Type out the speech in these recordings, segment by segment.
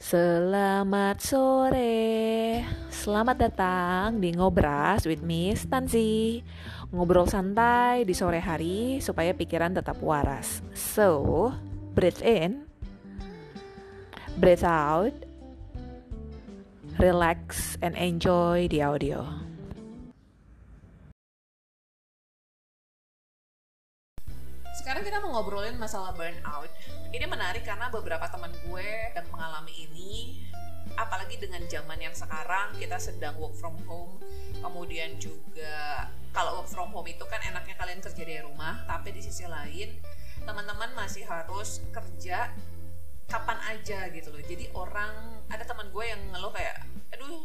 Selamat sore, selamat datang di Ngobras with Miss Tanzi Ngobrol santai di sore hari supaya pikiran tetap waras. So, breathe in. Breathe out. Relax and enjoy the audio. Sekarang kita mau ngobrolin masalah burnout ini menarik karena beberapa teman gue yang mengalami ini apalagi dengan zaman yang sekarang kita sedang work from home. Kemudian juga kalau work from home itu kan enaknya kalian kerja dari rumah tapi di sisi lain teman-teman masih harus kerja kapan aja gitu loh. Jadi orang ada teman gue yang ngeluh kayak aduh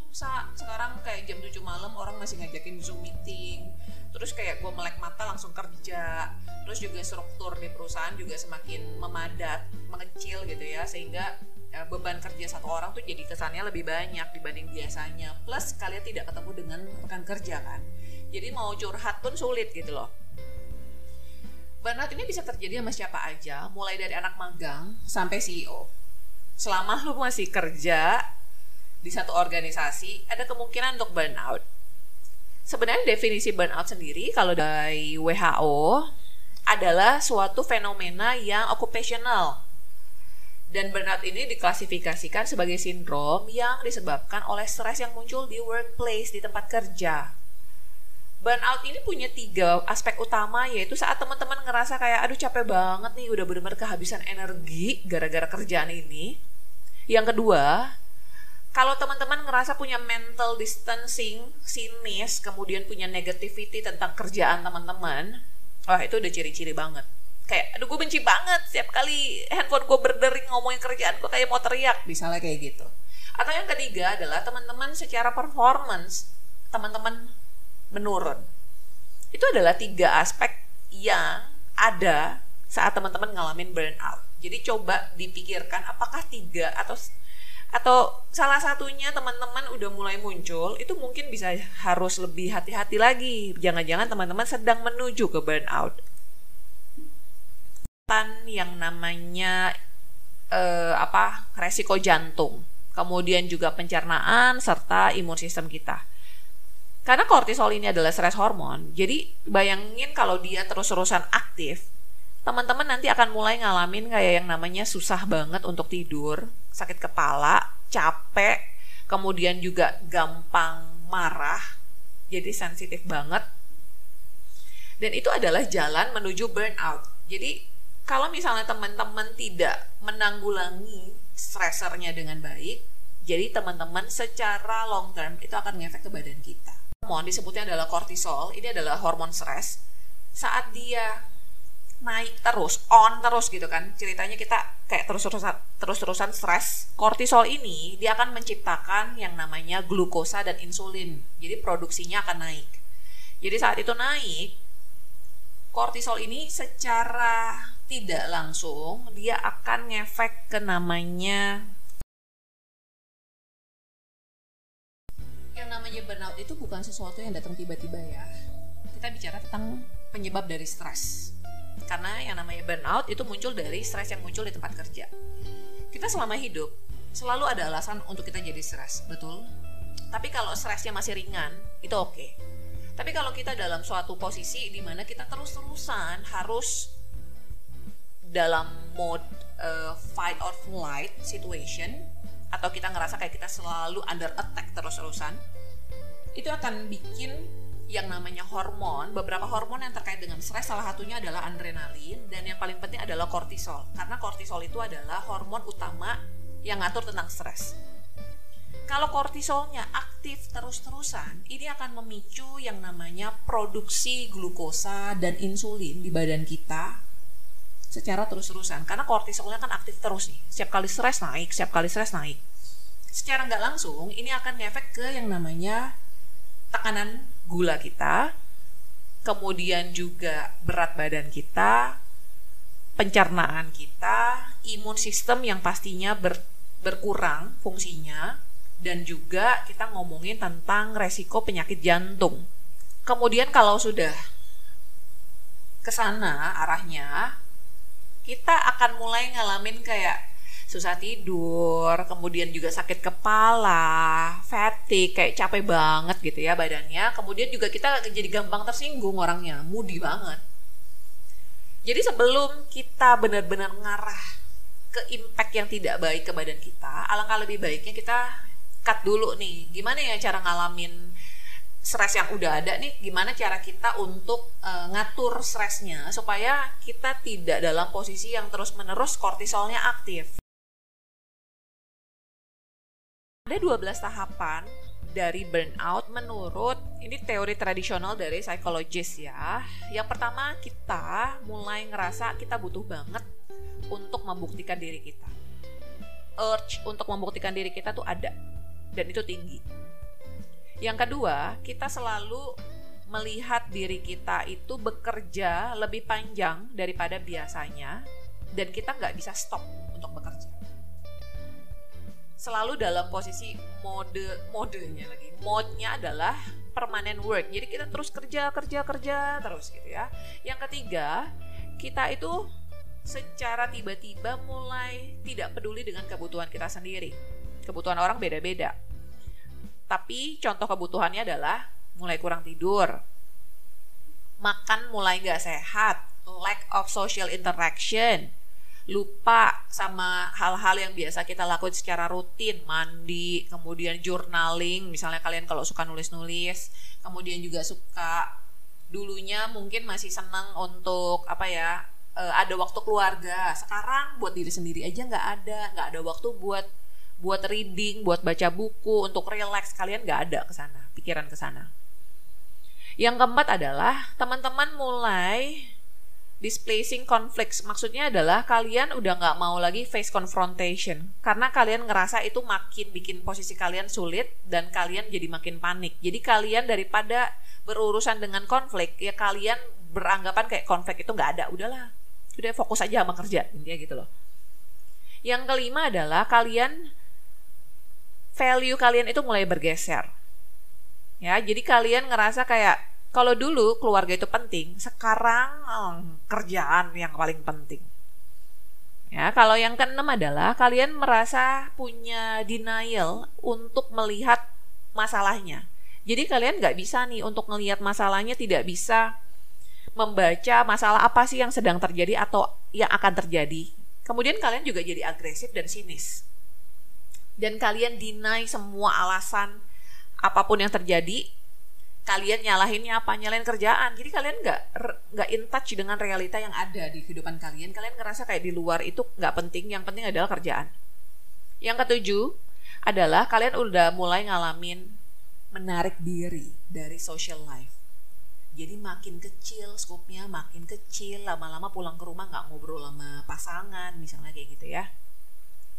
sekarang kayak jam 7 malam orang masih ngajakin zoom meeting terus kayak gue melek mata langsung kerja. Terus juga struktur di perusahaan juga semakin memadat mengecil gitu ya. Sehingga ya, beban kerja satu orang tuh jadi kesannya lebih banyak dibanding biasanya. Plus kalian tidak ketemu dengan rekan kerja kan. Jadi mau curhat pun sulit gitu loh. Burnout ini bisa terjadi sama siapa aja? Mulai dari anak magang sampai CEO selama lu masih kerja di satu organisasi ada kemungkinan untuk burnout sebenarnya definisi burnout sendiri kalau dari WHO adalah suatu fenomena yang occupational. Dan burnout ini diklasifikasikan sebagai sindrom yang disebabkan oleh stres yang muncul di workplace, di tempat kerja. Burnout ini punya tiga aspek utama yaitu saat teman-teman ngerasa kayak aduh capek banget nih udah benar-benar kehabisan energi gara-gara kerjaan ini. Yang kedua, kalau teman-teman ngerasa punya mental distancing, sinis, kemudian punya negativity tentang kerjaan teman-teman, wah itu udah ciri-ciri banget. Kayak, aduh gue benci banget setiap kali handphone gue berdering ngomongin kerjaan gue kayak mau teriak, misalnya kayak gitu. Atau yang ketiga adalah teman-teman secara performance, teman-teman menurun. Itu adalah tiga aspek yang ada saat teman-teman ngalamin burnout. Jadi coba dipikirkan apakah tiga atau atau salah satunya teman-teman udah mulai muncul itu mungkin bisa harus lebih hati-hati lagi. Jangan-jangan teman-teman sedang menuju ke burnout. Tan yang namanya eh, apa resiko jantung. Kemudian juga pencernaan serta imun sistem kita. Karena kortisol ini adalah stres hormon jadi bayangin kalau dia terus-terusan aktif teman-teman nanti akan mulai ngalamin kayak yang namanya susah banget untuk tidur, sakit kepala, capek, kemudian juga gampang marah, jadi sensitif banget. Dan itu adalah jalan menuju burnout. Jadi kalau misalnya teman-teman tidak menanggulangi stressernya dengan baik, jadi teman-teman secara long term itu akan ngefek ke badan kita. Hormon disebutnya adalah kortisol, ini adalah hormon stres. Saat dia naik terus, on terus gitu kan. Ceritanya kita kayak terus-terusan terus-terusan stres. Kortisol ini dia akan menciptakan yang namanya glukosa dan insulin. Jadi produksinya akan naik. Jadi saat itu naik, kortisol ini secara tidak langsung dia akan ngefek ke namanya yang namanya burnout itu bukan sesuatu yang datang tiba-tiba ya. Kita bicara tentang penyebab dari stres karena yang namanya burnout itu muncul dari stres yang muncul di tempat kerja. Kita selama hidup selalu ada alasan untuk kita jadi stres, betul? Tapi kalau stresnya masih ringan, itu oke. Tapi kalau kita dalam suatu posisi di mana kita terus-terusan harus dalam mode uh, fight or flight situation atau kita ngerasa kayak kita selalu under attack terus-terusan, itu akan bikin yang namanya hormon, beberapa hormon yang terkait dengan stres salah satunya adalah adrenalin dan yang paling penting adalah kortisol. Karena kortisol itu adalah hormon utama yang ngatur tentang stres. Kalau kortisolnya aktif terus-terusan, ini akan memicu yang namanya produksi glukosa dan insulin di badan kita secara terus-terusan. Karena kortisolnya kan aktif terus nih. Setiap kali stres naik, setiap kali stres naik. Secara nggak langsung, ini akan ngefek ke yang namanya tekanan gula kita, kemudian juga berat badan kita, pencernaan kita, imun sistem yang pastinya ber, berkurang fungsinya, dan juga kita ngomongin tentang resiko penyakit jantung. Kemudian kalau sudah ke sana arahnya, kita akan mulai ngalamin kayak susah tidur, kemudian juga sakit kepala, fatigue, kayak capek banget gitu ya badannya. Kemudian juga kita jadi gampang tersinggung orangnya, moody banget. Jadi sebelum kita benar-benar ngarah ke impact yang tidak baik ke badan kita, alangkah lebih baiknya kita cut dulu nih. Gimana ya cara ngalamin stres yang udah ada nih gimana cara kita untuk uh, ngatur stresnya supaya kita tidak dalam posisi yang terus-menerus kortisolnya aktif. Ada 12 tahapan dari burnout menurut ini teori tradisional dari psikologis ya. Yang pertama kita mulai ngerasa kita butuh banget untuk membuktikan diri kita. Urge untuk membuktikan diri kita tuh ada dan itu tinggi yang kedua, kita selalu melihat diri kita itu bekerja lebih panjang daripada biasanya dan kita nggak bisa stop untuk bekerja. Selalu dalam posisi mode modenya lagi. Mode-nya adalah permanent work. Jadi kita terus kerja, kerja, kerja terus gitu ya. Yang ketiga, kita itu secara tiba-tiba mulai tidak peduli dengan kebutuhan kita sendiri. Kebutuhan orang beda-beda tapi contoh kebutuhannya adalah mulai kurang tidur, makan mulai nggak sehat, lack of social interaction, lupa sama hal-hal yang biasa kita lakukan secara rutin, mandi, kemudian journaling, misalnya kalian kalau suka nulis-nulis, kemudian juga suka dulunya mungkin masih senang untuk apa ya uh, ada waktu keluarga. Sekarang buat diri sendiri aja nggak ada nggak ada waktu buat buat reading, buat baca buku, untuk relax, kalian nggak ada ke sana, pikiran ke sana. Yang keempat adalah teman-teman mulai displacing conflicts. Maksudnya adalah kalian udah nggak mau lagi face confrontation karena kalian ngerasa itu makin bikin posisi kalian sulit dan kalian jadi makin panik. Jadi kalian daripada berurusan dengan konflik ya kalian beranggapan kayak konflik itu nggak ada. Udahlah, udah fokus aja sama kerja intinya gitu loh. Yang kelima adalah kalian value kalian itu mulai bergeser. Ya, jadi kalian ngerasa kayak kalau dulu keluarga itu penting, sekarang hmm, kerjaan yang paling penting. Ya, kalau yang keenam adalah kalian merasa punya denial untuk melihat masalahnya. Jadi kalian nggak bisa nih untuk melihat masalahnya tidak bisa membaca masalah apa sih yang sedang terjadi atau yang akan terjadi. Kemudian kalian juga jadi agresif dan sinis dan kalian deny semua alasan apa pun yang terjadi kalian nyalahinnya apa nyalain kerjaan. Jadi kalian nggak nggak in touch dengan realita yang ada di kehidupan kalian. Kalian ngerasa kayak di luar itu nggak penting. Yang penting adalah kerjaan. Yang ketujuh adalah kalian udah mulai ngalamin menarik diri dari social life. Jadi makin kecil skupnya makin kecil lama-lama pulang ke rumah nggak ngobrol sama pasangan misalnya kayak gitu ya.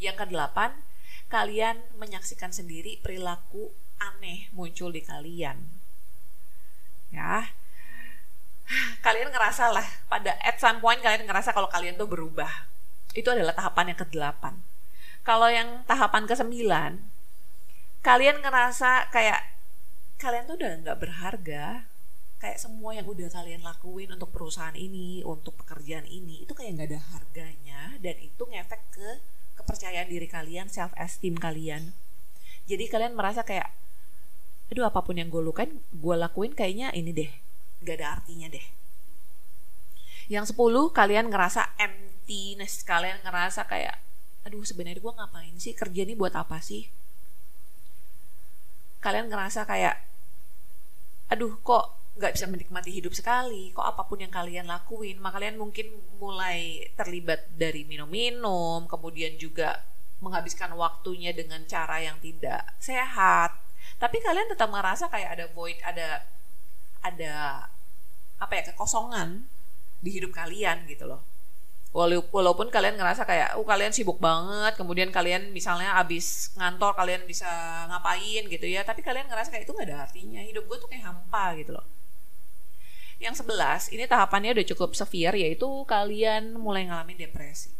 Yang kedelapan kalian menyaksikan sendiri perilaku aneh muncul di kalian. Ya. Kalian ngerasa lah pada at some point kalian ngerasa kalau kalian tuh berubah. Itu adalah tahapan yang ke-8. Kalau yang tahapan ke-9 kalian ngerasa kayak kalian tuh udah nggak berharga kayak semua yang udah kalian lakuin untuk perusahaan ini, untuk pekerjaan ini, itu kayak nggak ada harganya dan itu ngefek ke kepercayaan diri kalian, self esteem kalian. Jadi kalian merasa kayak, aduh apa pun yang gue lukain, gue lakuin kayaknya ini deh, gak ada artinya deh. Yang sepuluh kalian ngerasa emptiness, kalian ngerasa kayak, aduh sebenarnya gue ngapain sih? Kerja ini buat apa sih? Kalian ngerasa kayak, aduh kok nggak bisa menikmati hidup sekali? Kok apa pun yang kalian lakuin? Maka kalian mungkin mulai terlibat dari minum-minum kemudian juga menghabiskan waktunya dengan cara yang tidak sehat tapi kalian tetap merasa kayak ada void ada ada apa ya kekosongan di hidup kalian gitu loh. Walaupun kalian ngerasa kayak oh kalian sibuk banget kemudian kalian misalnya abis ngantor kalian bisa ngapain gitu ya. Tapi kalian ngerasa kayak itu nggak ada artinya. Hidup gue tuh kayak hampa gitu loh. Yang sebelas ini tahapannya udah cukup severe yaitu kalian mulai ngalamin depresi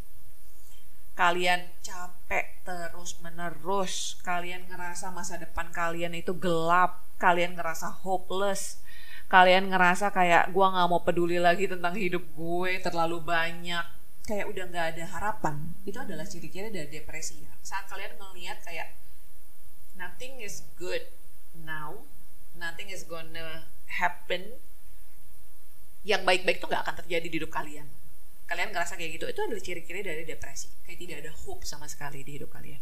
kalian capek terus menerus kalian ngerasa masa depan kalian itu gelap kalian ngerasa hopeless kalian ngerasa kayak gue nggak mau peduli lagi tentang hidup gue terlalu banyak kayak udah nggak ada harapan. Itu adalah ciri-ciri dari depresi ya. Saat kalian ngelihat kayak nothing is good now nothing is gonna happen yang baik-baik tuh nggak akan terjadi di hidup kalian kalian ngerasa kayak gitu itu adalah ciri-ciri dari depresi kayak tidak ada hope sama sekali di hidup kalian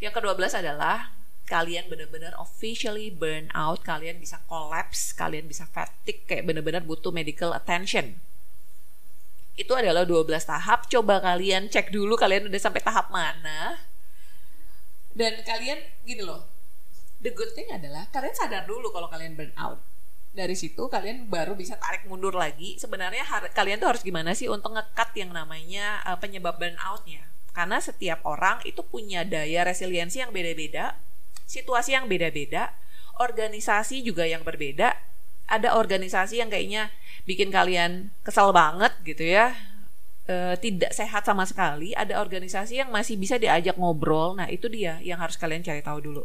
yang kedua belas adalah kalian benar-benar officially burn out, kalian bisa collapse, kalian bisa fatigue kayak benar-benar butuh medical attention. Itu adalah 12 tahap. Coba kalian cek dulu kalian udah sampai tahap mana. Dan kalian gini loh. The good thing adalah kalian sadar dulu kalau kalian burn out. Dari situ kalian baru bisa tarik mundur lagi. Sebenarnya kalian tuh harus gimana sih untuk ngekat yang namanya uh, penyebab burnoutnya. Karena setiap orang itu punya daya resiliensi yang beda-beda situasi yang beda-beda, organisasi juga yang berbeda. Ada organisasi yang kayaknya bikin kalian kesal banget gitu ya, e, tidak sehat sama sekali. Ada organisasi yang masih bisa diajak ngobrol. Nah itu dia yang harus kalian cari tahu dulu.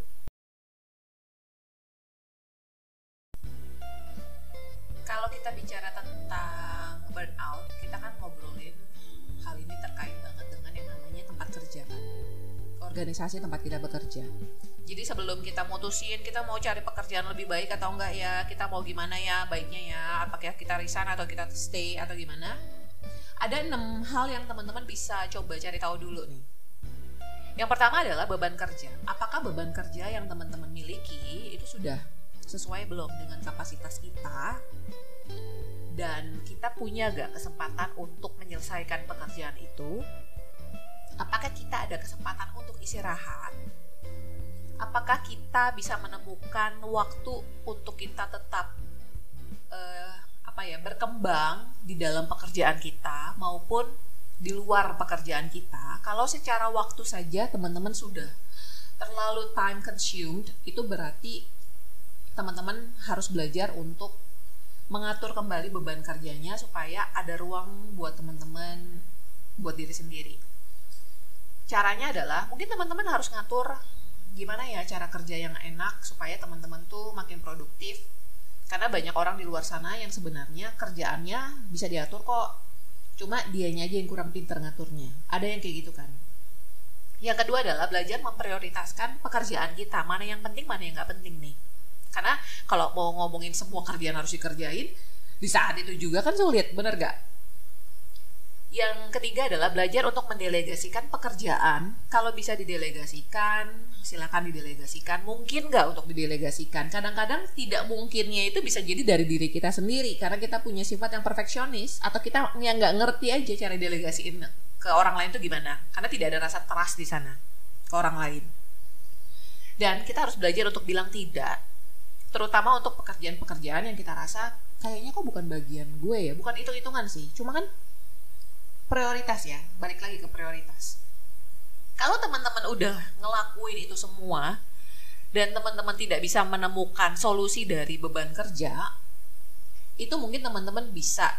Organisasi tempat kita bekerja jadi sebelum kita mutusin kita mau cari pekerjaan lebih baik atau enggak ya, kita mau gimana ya baiknya ya, apakah kita resign atau kita stay atau gimana? Ada enam hal yang teman-teman bisa coba cari tahu dulu nih. Yang pertama adalah beban kerja. Apakah beban kerja yang teman-teman miliki itu sudah sesuai belum dengan kapasitas kita? Dan kita punya gak kesempatan untuk menyelesaikan pekerjaan itu? Apakah kita ada kesempatan untuk istirahat? apakah kita bisa menemukan waktu untuk kita tetap uh, apa ya berkembang di dalam pekerjaan kita maupun di luar pekerjaan kita kalau secara waktu saja teman-teman sudah terlalu time consumed itu berarti teman-teman harus belajar untuk mengatur kembali beban kerjanya supaya ada ruang buat teman-teman buat diri sendiri caranya adalah mungkin teman-teman harus ngatur gimana ya cara kerja yang enak supaya teman-teman tuh makin produktif. Karena banyak orang di luar sana yang sebenarnya kerjaannya bisa diatur kok. Cuma dianya aja yang kurang pinter ngaturnya. Ada yang kayak gitu kan? Yang kedua adalah belajar memprioritaskan pekerjaan kita. Mana yang penting mana yang nggak penting nih. Karena kalau mau ngomongin semua kerjaan harus dikerjain di saat itu juga kan sulit. Bener gak yang ketiga adalah belajar untuk mendelegasikan pekerjaan. Kalau bisa didelegasikan, silakan didelegasikan. Mungkin nggak untuk didelegasikan? Kadang-kadang tidak mungkinnya itu bisa jadi dari diri kita sendiri karena kita punya sifat yang perfeksionis atau kita yang nggak ngerti aja cara delegasiin ke orang lain itu gimana. Karena tidak ada rasa trust di sana ke orang lain. Dan kita harus belajar untuk bilang tidak, terutama untuk pekerjaan-pekerjaan yang kita rasa kayaknya kok bukan bagian gue ya, bukan hitung-hitungan sih. Cuma kan prioritas ya. Balik lagi ke prioritas. Kalau teman-teman udah ngelakuin itu semua dan teman-teman tidak bisa menemukan solusi dari beban kerja itu mungkin teman-teman bisa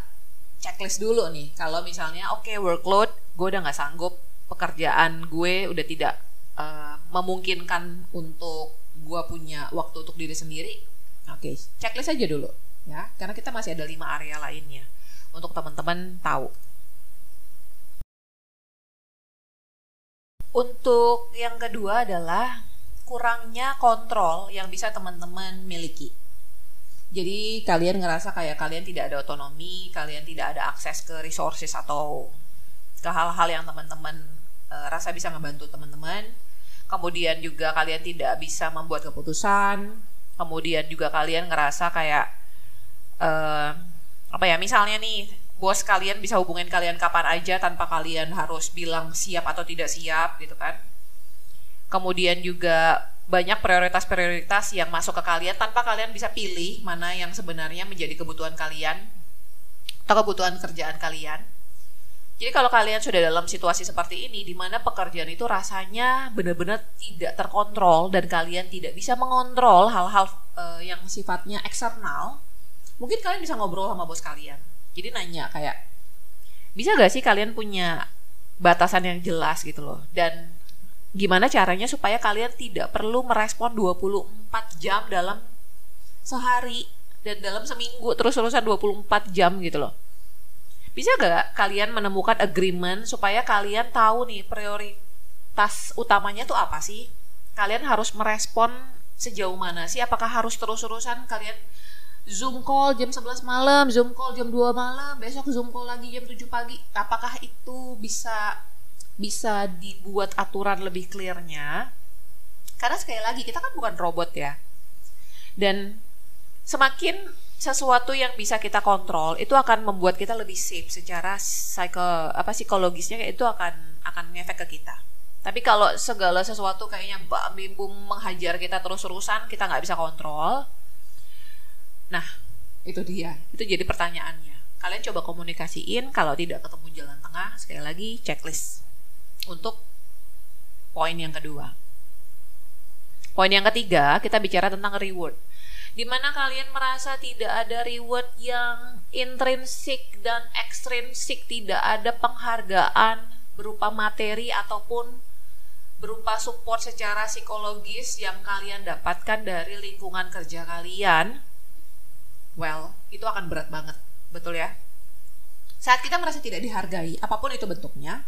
checklist dulu nih. Kalau misalnya oke okay, workload gue udah nggak sanggup pekerjaan gue udah tidak uh, memungkinkan untuk gue punya waktu untuk diri sendiri oke. okay, checklist aja dulu ya. Karena kita masih ada lima area lainnya untuk teman-teman tahu Untuk yang kedua adalah kurangnya kontrol yang bisa teman-teman miliki. Jadi kalian ngerasa kayak kalian tidak ada otonomi, kalian tidak ada akses ke resources atau ke hal-hal yang teman-teman e, rasa bisa ngebantu teman-teman. Kemudian juga kalian tidak bisa membuat keputusan. Kemudian juga kalian ngerasa kayak e, apa ya? Misalnya nih bos kalian bisa hubungin kalian kapan aja tanpa kalian harus bilang siap atau tidak siap gitu kan. Kemudian juga banyak prioritas-prioritas yang masuk ke kalian tanpa kalian bisa pilih mana yang sebenarnya menjadi kebutuhan kalian atau kebutuhan kerjaan kalian. Jadi kalau kalian sudah dalam situasi seperti ini di mana pekerjaan itu rasanya benar-benar tidak terkontrol dan kalian tidak bisa mengontrol hal-hal uh, yang sifatnya eksternal, mungkin kalian bisa ngobrol sama bos kalian jadi nanya kayak bisa gak sih kalian punya batasan yang jelas gitu loh dan gimana caranya supaya kalian tidak perlu merespon 24 jam dalam sehari dan dalam seminggu terus-terusan 24 jam gitu loh Bisa gak kalian menemukan agreement supaya kalian tahu nih prioritas utamanya tuh apa sih? Kalian harus merespon sejauh mana sih? Apakah harus terus-terusan kalian Zoom call jam 11 malam, Zoom call jam 2 malam, besok Zoom call lagi jam 7 pagi. Apakah itu bisa bisa dibuat aturan lebih clearnya? Karena sekali lagi kita kan bukan robot ya. Dan semakin sesuatu yang bisa kita kontrol itu akan membuat kita lebih safe secara psiko apa psikologisnya itu akan akan ngefek ke kita. Tapi kalau segala sesuatu kayaknya bam bim menghajar kita terus-terusan kita nggak bisa kontrol. Nah, itu dia. Itu jadi pertanyaannya. Kalian coba komunikasiin kalau tidak ketemu jalan tengah, sekali lagi checklist. Untuk poin yang kedua. Poin yang ketiga, kita bicara tentang reward di mana kalian merasa tidak ada reward yang intrinsik dan ekstrinsik, tidak ada penghargaan berupa materi ataupun berupa support secara psikologis yang kalian dapatkan dari lingkungan kerja kalian, well, itu akan berat banget, betul ya? Saat kita merasa tidak dihargai, apa pun itu bentuknya,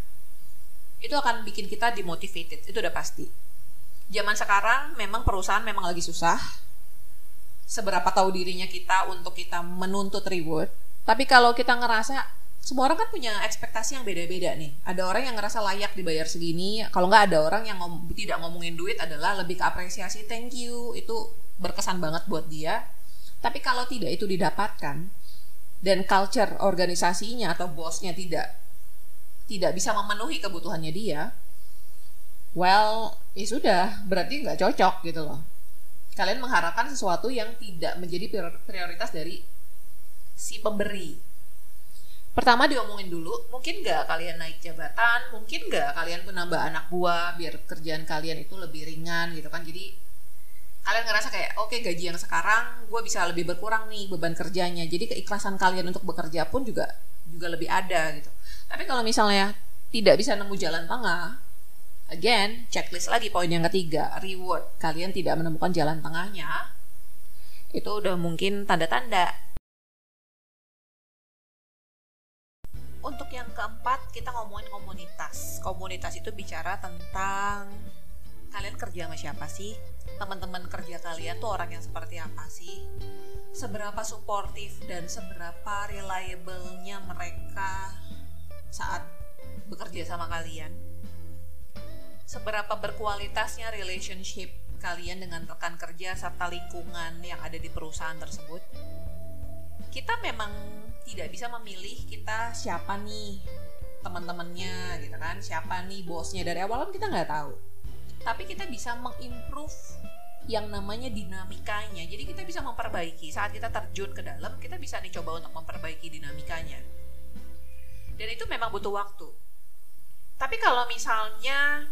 itu akan bikin kita demotivated, itu udah pasti. Zaman sekarang memang perusahaan memang lagi susah, seberapa tahu dirinya kita untuk kita menuntut reward. Tapi kalau kita ngerasa semua orang kan punya ekspektasi yang beda-beda nih. Ada orang yang ngerasa layak dibayar segini. Kalau nggak ada orang yang ngom tidak ngomongin duit adalah lebih ke apresiasi, thank you. Itu berkesan banget buat dia. Tapi kalau tidak itu didapatkan dan culture organisasinya atau bosnya tidak tidak bisa memenuhi kebutuhannya dia, well, ya sudah, berarti nggak cocok gitu loh kalian mengharapkan sesuatu yang tidak menjadi prioritas dari si pemberi. Pertama diomongin dulu, mungkin nggak kalian naik jabatan, mungkin nggak kalian menambah anak buah biar kerjaan kalian itu lebih ringan gitu kan. Jadi kalian ngerasa kayak oke okay, gaji yang sekarang gue bisa lebih berkurang nih beban kerjanya. Jadi keikhlasan kalian untuk bekerja pun juga juga lebih ada gitu. Tapi kalau misalnya tidak bisa nemu jalan tengah, Again, checklist lagi poin yang ketiga, reward. Kalian tidak menemukan jalan tengahnya, itu udah mungkin tanda-tanda. Untuk yang keempat, kita ngomongin komunitas. Komunitas itu bicara tentang kalian kerja sama siapa sih? Teman-teman kerja kalian tuh orang yang seperti apa sih? Seberapa suportif dan seberapa reliable-nya mereka saat bekerja sama kalian? seberapa berkualitasnya relationship kalian dengan rekan kerja serta lingkungan yang ada di perusahaan tersebut. Kita memang tidak bisa memilih kita siapa nih teman-temannya gitu kan, siapa nih bosnya dari awal kan kita nggak tahu. Tapi kita bisa mengimprove yang namanya dinamikanya. Jadi kita bisa memperbaiki saat kita terjun ke dalam, kita bisa nih coba untuk memperbaiki dinamikanya. Dan itu memang butuh waktu. Tapi kalau misalnya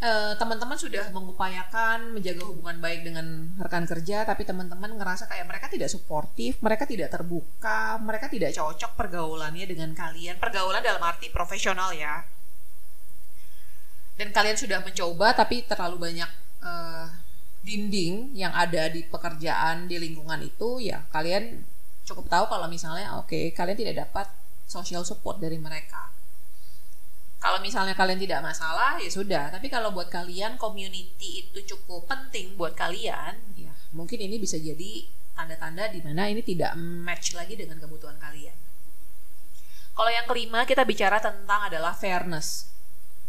uh, teman-teman sudah mengupayakan menjaga hubungan baik dengan rekan kerja tapi teman-teman ngerasa kayak mereka tidak suportif mereka tidak terbuka mereka tidak cocok pergaulannya dengan kalian pergaulan dalam arti profesional ya dan kalian sudah mencoba tapi terlalu banyak uh, dinding yang ada di pekerjaan di lingkungan itu ya kalian cukup tahu kalau misalnya oke okay, kalian tidak dapat social support dari mereka. Kalau misalnya kalian tidak masalah ya sudah. Tapi kalau buat kalian community itu cukup penting buat kalian ya mungkin ini bisa jadi tanda-tanda di mana ini tidak match lagi dengan kebutuhan kalian. Kalau yang kelima kita bicara tentang adalah fairness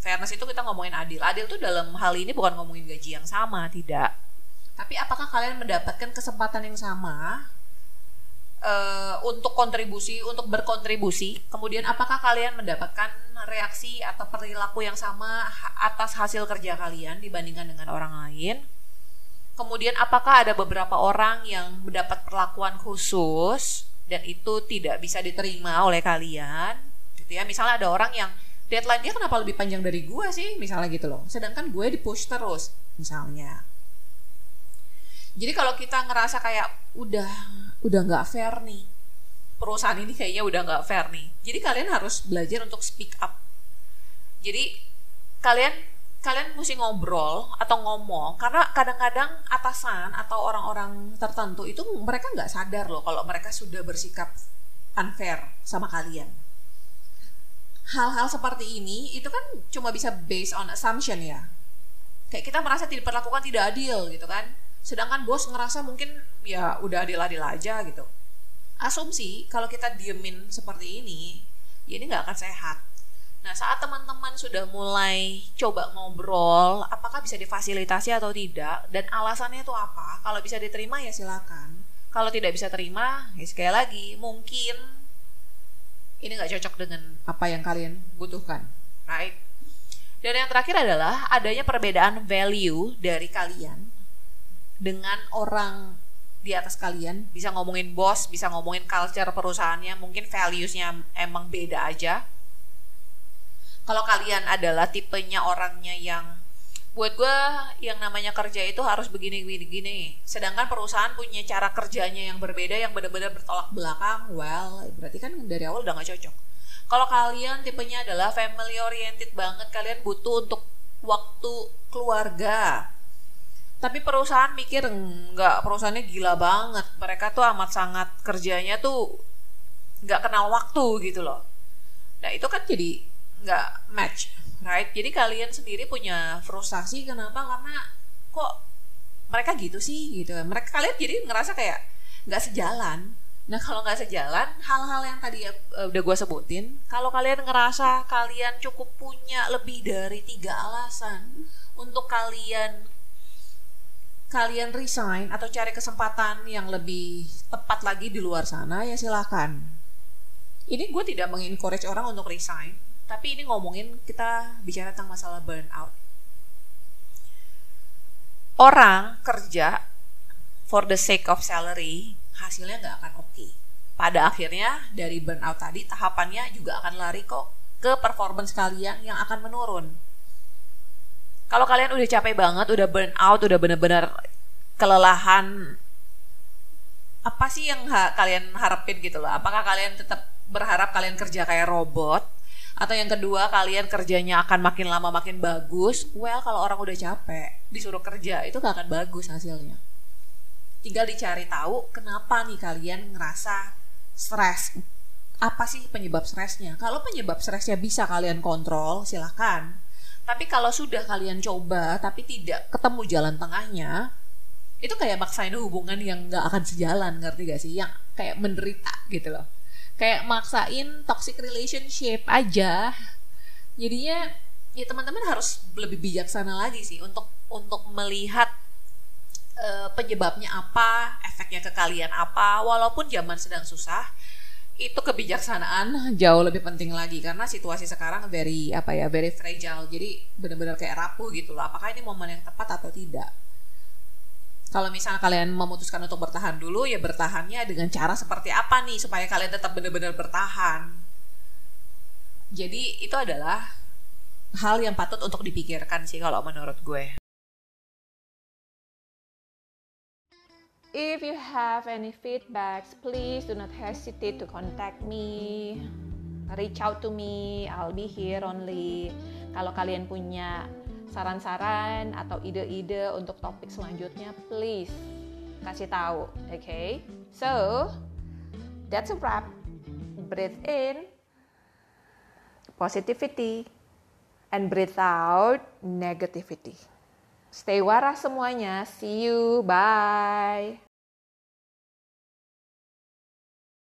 fairness itu kita ngomongin adil. Adil tuh dalam hal ini bukan ngomongin gaji yang sama tidak. Tapi apakah kalian mendapatkan kesempatan yang sama uh, untuk kontribusi untuk berkontribusi? Kemudian apakah kalian mendapatkan reaksi atau perilaku yang sama atas hasil kerja kalian dibandingkan dengan orang lain? Kemudian apakah ada beberapa orang yang mendapat perlakuan khusus dan itu tidak bisa diterima oleh kalian? Gitu ya. Misalnya ada orang yang deadline dia kenapa lebih panjang dari gue sih misalnya gitu loh. Sedangkan gue di push terus misalnya. Jadi kalau kita ngerasa kayak udah udah nggak fair nih. Perusahaan ini kayaknya udah nggak fair nih. Jadi kalian harus belajar untuk speak up. Jadi kalian kalian mesti ngobrol atau ngomong karena kadang-kadang atasan atau orang-orang tertentu itu mereka nggak sadar loh kalau mereka sudah bersikap unfair sama kalian hal-hal seperti ini itu kan cuma bisa based on assumption ya. Kayak kita merasa tidak diperlakukan tidak adil gitu kan. Sedangkan bos ngerasa mungkin ya udah adil-adil aja gitu. Asumsi kalau kita diemin seperti ini ya ini nggak akan sehat. Nah saat teman-teman sudah mulai coba ngobrol apakah bisa difasilitasi atau tidak dan alasannya itu apa kalau bisa diterima ya silakan. Kalau tidak bisa terima ya sekali lagi mungkin ini nggak cocok dengan apa yang kalian butuhkan. Right. Dan yang terakhir adalah adanya perbedaan value dari kalian dengan orang di atas kalian. Bisa ngomongin bos bisa ngomongin culture perusahaannya mungkin valuesnya emang beda aja. Kalau kalian adalah tipenya orangnya yang buat gue yang namanya kerja itu harus begini begini gini. Sedangkan perusahaan punya cara kerjanya yang berbeda yang benar-benar bertolak belakang well berarti kan dari awal udah gak cocok. Kalau kalian tipenya adalah family oriented banget kalian butuh untuk waktu keluarga. Tapi perusahaan mikir enggak perusahaannya gila banget. Mereka tuh amat sangat kerjanya tuh nggak kenal waktu gitu loh. Nah itu kan jadi nggak match right? Jadi kalian sendiri punya frustasi kenapa? Karena kok mereka gitu sih gitu. Mereka kalian jadi ngerasa kayak nggak sejalan. Nah kalau nggak sejalan hal-hal yang tadi uh, udah gue sebutin kalau kalian ngerasa kalian cukup punya lebih dari tiga alasan untuk kalian kalian resign atau cari kesempatan yang lebih tepat lagi di luar sana ya silahkan ini gue tidak mengencourage orang untuk resign tapi ini ngomongin kita bicara tentang masalah burnout orang kerja for the sake of salary hasilnya nggak akan oke okay. pada akhirnya dari burnout tadi tahapannya juga akan lari kok ke performance kalian yang akan menurun kalau kalian udah capek banget, udah burn out, udah bener-bener kelelahan, apa sih yang ha kalian harapin gitu loh? Apakah kalian tetap berharap kalian kerja kayak robot? Atau yang kedua kalian kerjanya akan makin lama makin bagus? Well, kalau orang udah capek, disuruh kerja itu gak akan bagus hasilnya. Tinggal dicari tahu kenapa nih kalian ngerasa stres. Apa sih penyebab stresnya? Kalau penyebab stresnya bisa kalian kontrol, silahkan tapi kalau sudah kalian coba tapi tidak ketemu jalan tengahnya, itu kayak maksain hubungan yang nggak akan sejalan, ngerti gak sih? Yang kayak menderita gitu loh. Kayak maksain toxic relationship aja. Jadinya ya teman-teman harus lebih bijaksana lagi sih untuk untuk melihat uh, penyebabnya apa, efeknya ke kalian apa. Walaupun zaman sedang susah, itu kebijaksanaan jauh lebih penting lagi karena situasi sekarang very apa ya very fragile jadi benar-benar kayak rapuh gitu loh apakah ini momen yang tepat atau tidak kalau misalnya kalian memutuskan untuk bertahan dulu ya bertahannya dengan cara seperti apa nih supaya kalian tetap benar-benar bertahan jadi itu adalah hal yang patut untuk dipikirkan sih kalau menurut gue If you have any feedbacks, please do not hesitate to contact me. Reach out to me, I'll be here only. Kalau kalian punya saran-saran atau ide-ide untuk topik selanjutnya, please kasih tahu, oke? Okay? So, that's a wrap. Breathe in positivity and breathe out negativity. Stay waras semuanya. See you. Bye.